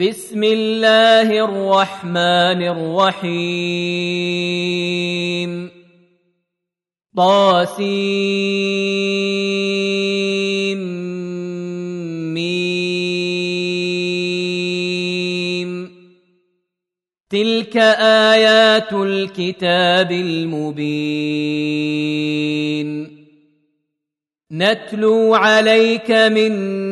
بسم الله الرحمن الرحيم. طاسيم. ميم. تلك آيات الكتاب المبين. نتلو عليك من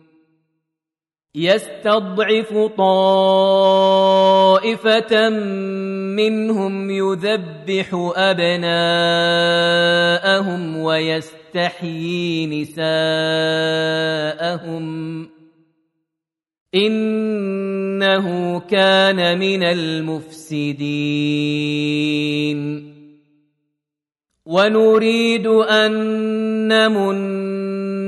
يستضعف طائفة منهم يذبح أبناءهم ويستحيي نساءهم. إنه كان من المفسدين. ونريد أن نمن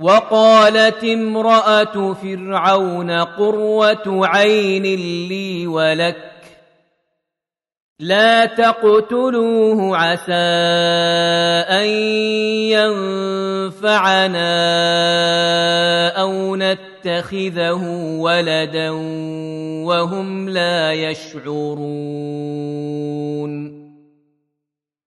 وقالت امرأة فرعون قروة عين لي ولك. لا تقتلوه عسى أن ينفعنا أو نتخذه ولدا وهم لا يشعرون.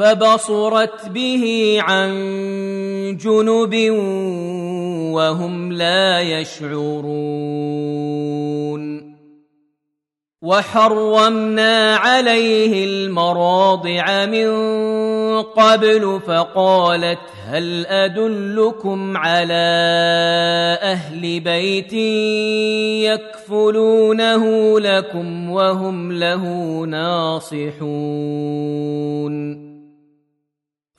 فبصرت به عن جنب وهم لا يشعرون. وحرمنا عليه المراضع من قبل فقالت هل أدلكم على أهل بيت يكفلونه لكم وهم له ناصحون؟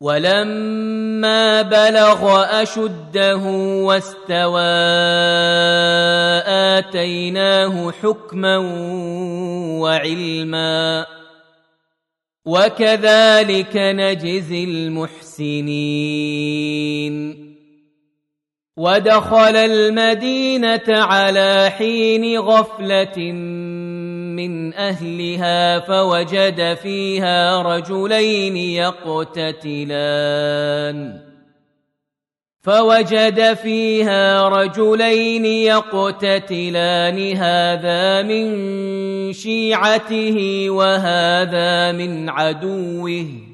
ولما بلغ أشده واستوى آتيناه حكما وعلما. وكذلك نجزي المحسنين. ودخل المدينة على حين غفلة من أهلها فوجد فيها رجلين يقتتلان. فوجد فيها رجلين يقتتلان هذا من شيعته وهذا من عدوه.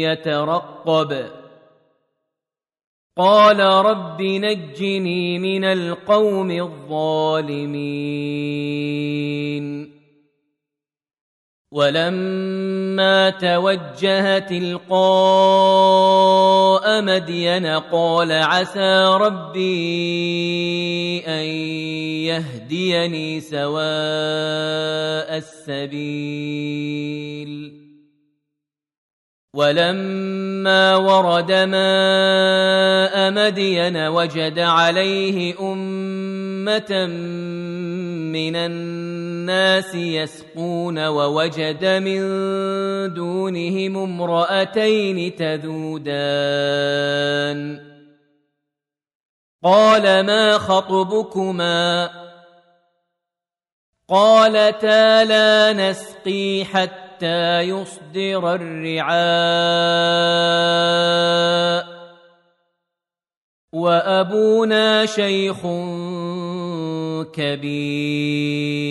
يترقب. قال رب نجني من القوم الظالمين. ولما توجه تلقاء مدين قال عسى ربي ان يهديني سواء السبيل. ولما ورد ماء مدين وجد عليه أمة من الناس يسقون ووجد من دونهم امرأتين تذودان. قال ما خطبكما؟ قالتا لا نسقي حتى يصدر الرعاء وابونا شيخ كبير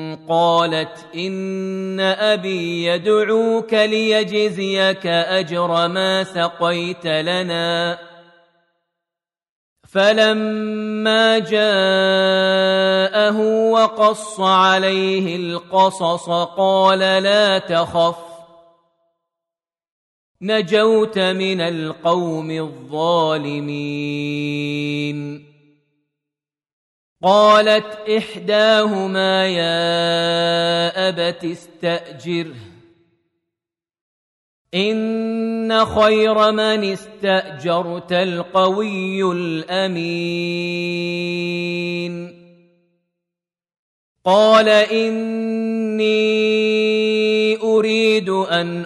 قالت إن أبي يدعوك ليجزيك أجر ما سقيت لنا. فلما جاءه وقص عليه القصص قال لا تخف نجوت من القوم الظالمين. قالت إحداهما يا أبت استاجره إن خير من استأجرت القوي الأمين. قال إني أريد أن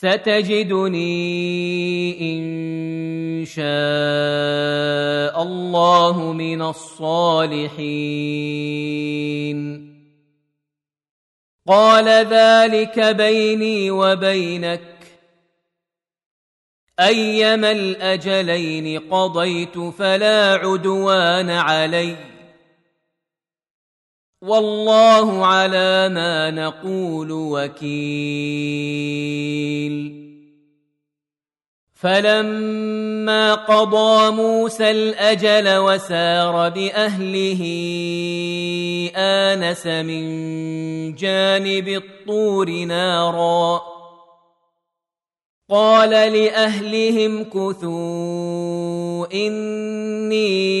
ستجدني إن شاء الله من الصالحين. قال ذلك بيني وبينك. أيما الأجلين قضيت فلا عدوان علي. والله على ما نقول وكيل. فلما قضى موسى الأجل وسار بأهله آنس من جانب الطور نارا. قال لأهلهم كثوا إني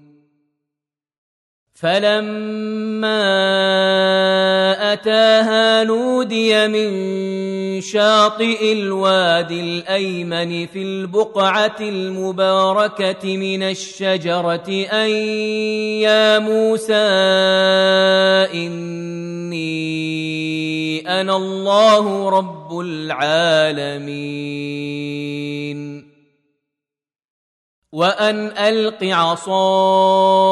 فلما اتاها نودي من شاطئ الوادي الايمن في البقعه المباركه من الشجره ان يا موسى اني أنا الله رب العالمين وان الق عصاك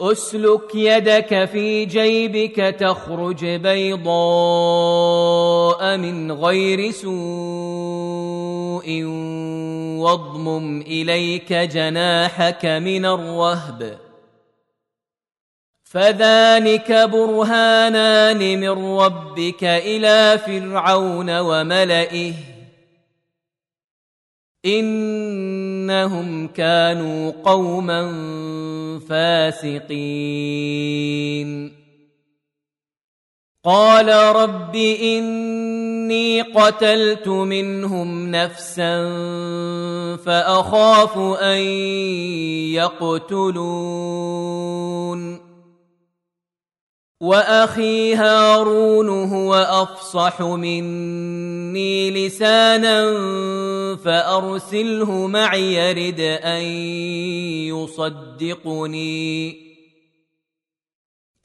أسلك يدك في جيبك تخرج بيضاء من غير سوء واضمم إليك جناحك من الرهب. فذلك برهانان من ربك إلى فرعون وملئه. إنهم كانوا قوما فاسقين. قال رب إني قتلت منهم نفسا فأخاف أن يقتلون. وأخي هارون هو أفصح مني لسانا فأرسله معي يرد أن يصدقني.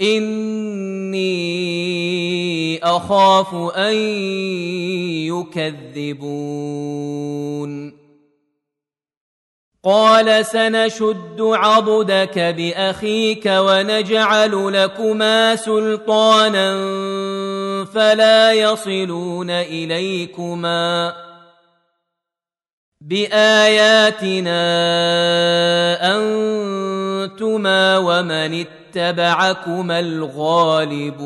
إني أخاف أن يكذبون. قال سنشد عضدك بأخيك ونجعل لكما سلطانا فلا يصلون إليكما. بآياتنا أنتما ومن اتبعكما الغالبون.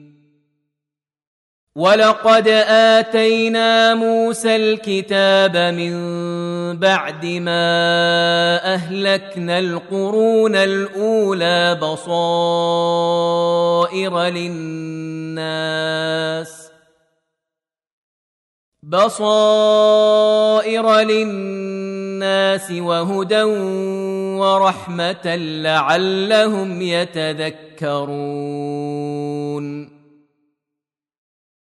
ولقد اتينا موسى الكتاب من بعد ما اهلكنا القرون الاولى بصائر للناس بصائر للناس وهدى ورحمه لعلهم يتذكرون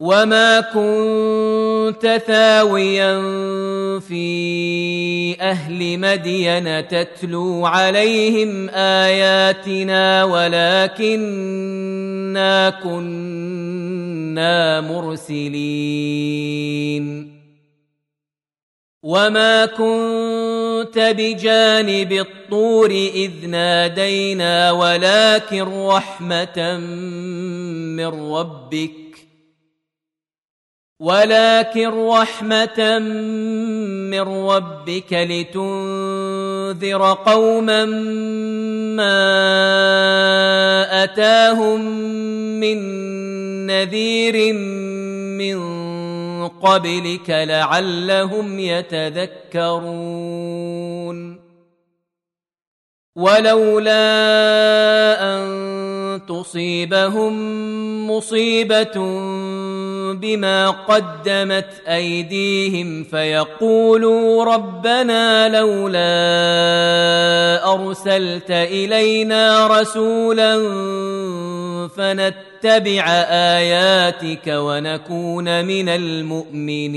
وما كنت ثاويا في أهل مدين تتلو عليهم اياتنا ولكنا كنا مرسلين وما كنت بجانب الطور اذ نادينا ولكن رحمه من ربك ولكن رحمة من ربك لتنذر قوما ما أتاهم من نذير من قبلك لعلهم يتذكرون. ولولا أن تصيبهم مصيبة بما قدمت أيديهم فيقولوا ربنا لولا أرسلت إلينا رسولا فنتبع نتبع آياتك ونكون من المؤمنين.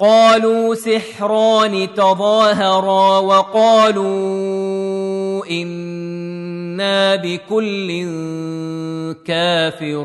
قالوا سحران تظاهرا وقالوا إنا بكل كافرون.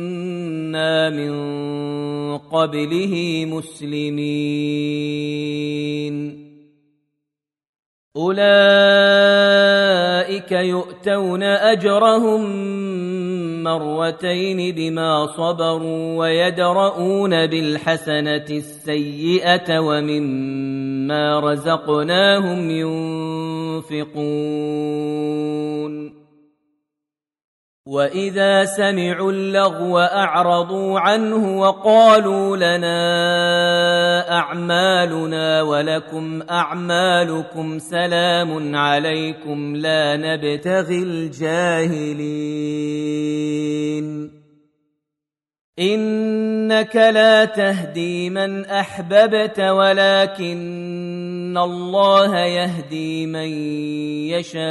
من قبله مسلمين. أولئك يؤتون أجرهم مرتين بما صبروا ويدرؤون بالحسنة السيئة ومما رزقناهم ينفقون. واذا سمعوا اللغو اعرضوا عنه وقالوا لنا اعمالنا ولكم اعمالكم سلام عليكم لا نبتغي الجاهلين انك لا تهدي من احببت ولكن الله يهدي من يشاء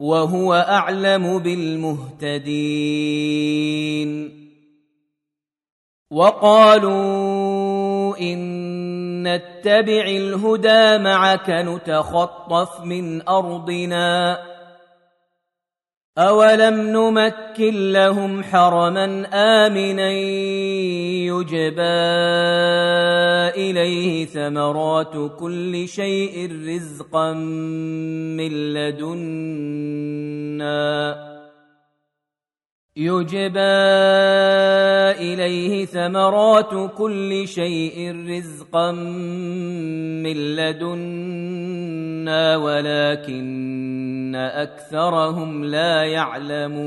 وهو أعلم بالمهتدين. وقالوا إن نتبع الهدى معك نتخطف من أرضنا. أولم نمكن لهم حرما آمنا يجبى إليه ثمرات كل شيء رزقا من لدنا يجبى إليه ثمرات كل شيء رزقا من لدنا ولكن أكثرهم لا يعلمون.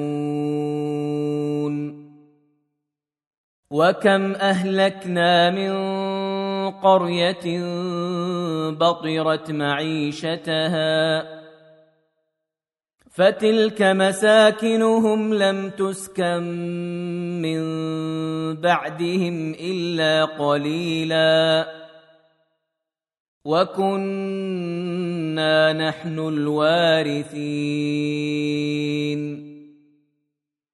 وكم أهلكنا من قرية بطرت معيشتها. فتلك مساكنهم لم تسكن من بعدهم إلا قليلا. وكنا نحن الوارثين.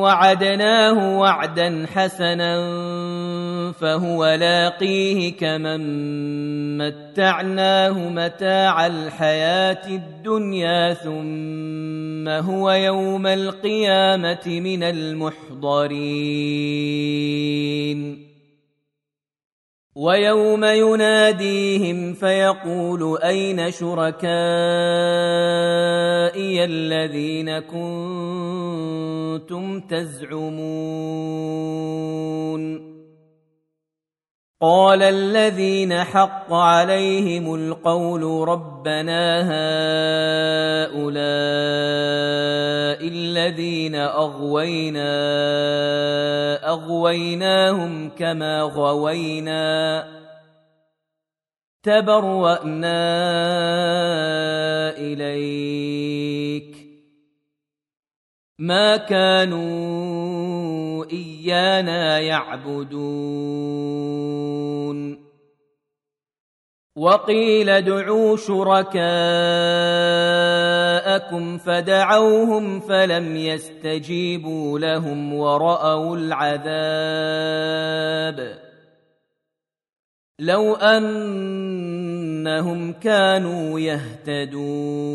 وعدناه وعدا حسنا فهو لاقيه كمن متعناه متاع الحياة الدنيا ثم هو يوم القيامة من المحضرين. ويوم يناديهم فيقول أين شركائي الذين كنتم تزعمون قال الذين حق عليهم القول ربنا هؤلاء الذين أغوينا أغويناهم كما غوينا تبرأنا إليك ما كانوا إيانا يعبدون. وقيل ادعوا شركاءكم فدعوهم فلم يستجيبوا لهم ورأوا العذاب. لو أنهم كانوا يهتدون.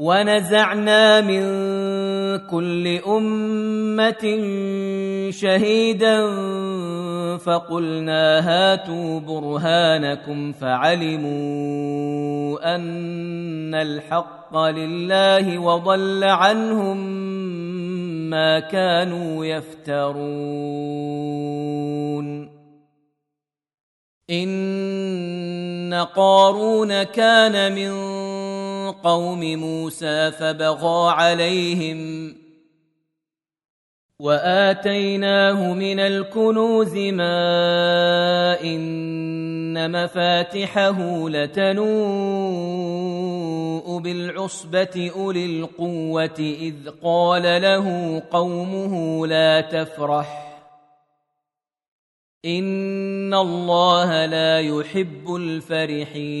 ونزعنا من كل أمة شهيدا فقلنا هاتوا برهانكم فعلموا أن الحق لله وضل عنهم ما كانوا يفترون. إن قارون كان من قوم موسى فبغى عليهم وآتيناه من الكنوز ما إن مفاتحه لتنوء بالعصبة أولي القوة إذ قال له قومه لا تفرح إن الله لا يحب الفرحين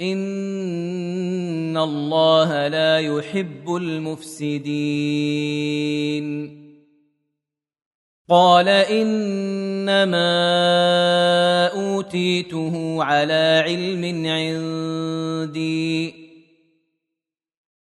ان الله لا يحب المفسدين قال انما اوتيته على علم عندي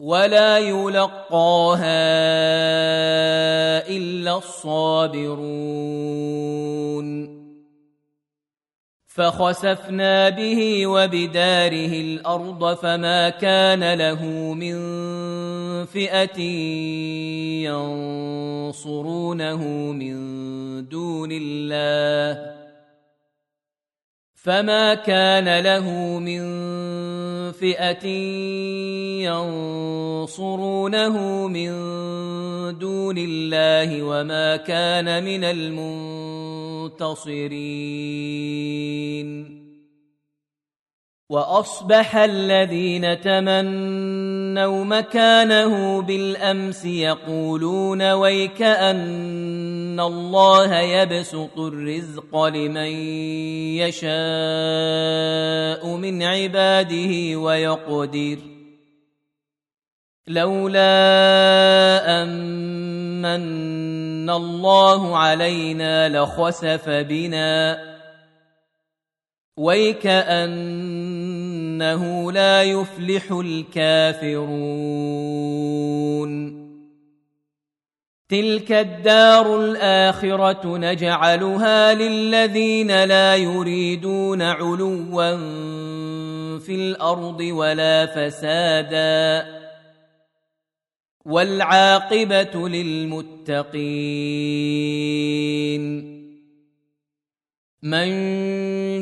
ولا يلقاها إلا الصابرون. فخسفنا به وبداره الأرض فما كان له من فئة ينصرونه من دون الله. فما كان له من فئه ينصرونه من دون الله وما كان من المنتصرين واصبح الذين تمنوا مكانه بالأمس يقولون ويك أن الله يبسط الرزق لمن يشاء من عباده ويقدر. لولا امن الله علينا لخسف بنا. ويكانه لا يفلح الكافرون. تلك الدار الآخرة نجعلها للذين لا يريدون علوا في الأرض ولا فسادا. والعاقبة للمتقين. من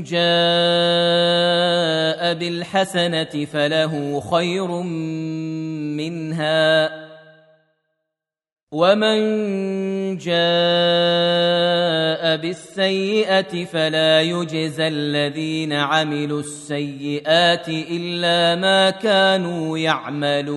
جاء بالحسنة فله خير منها. ومن جاء بالسيئة فلا يجزى الذين عملوا السيئات إلا ما كانوا يعملون.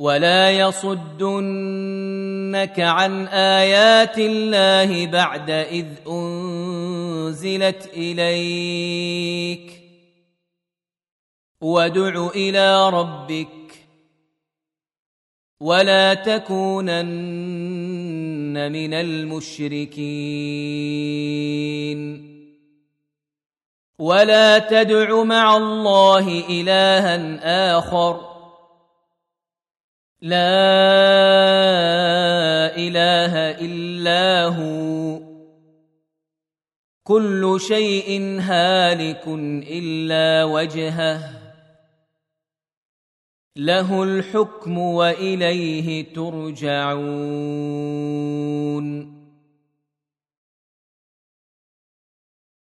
ولا يصدنك عن آيات الله بعد إذ أنزلت إليك. وادع إلى ربك ولا تكونن من المشركين. ولا تدع مع الله إلها آخر لا إله إلا هو. كل شيء هالك إلا وجهه. له الحكم وإليه ترجعون.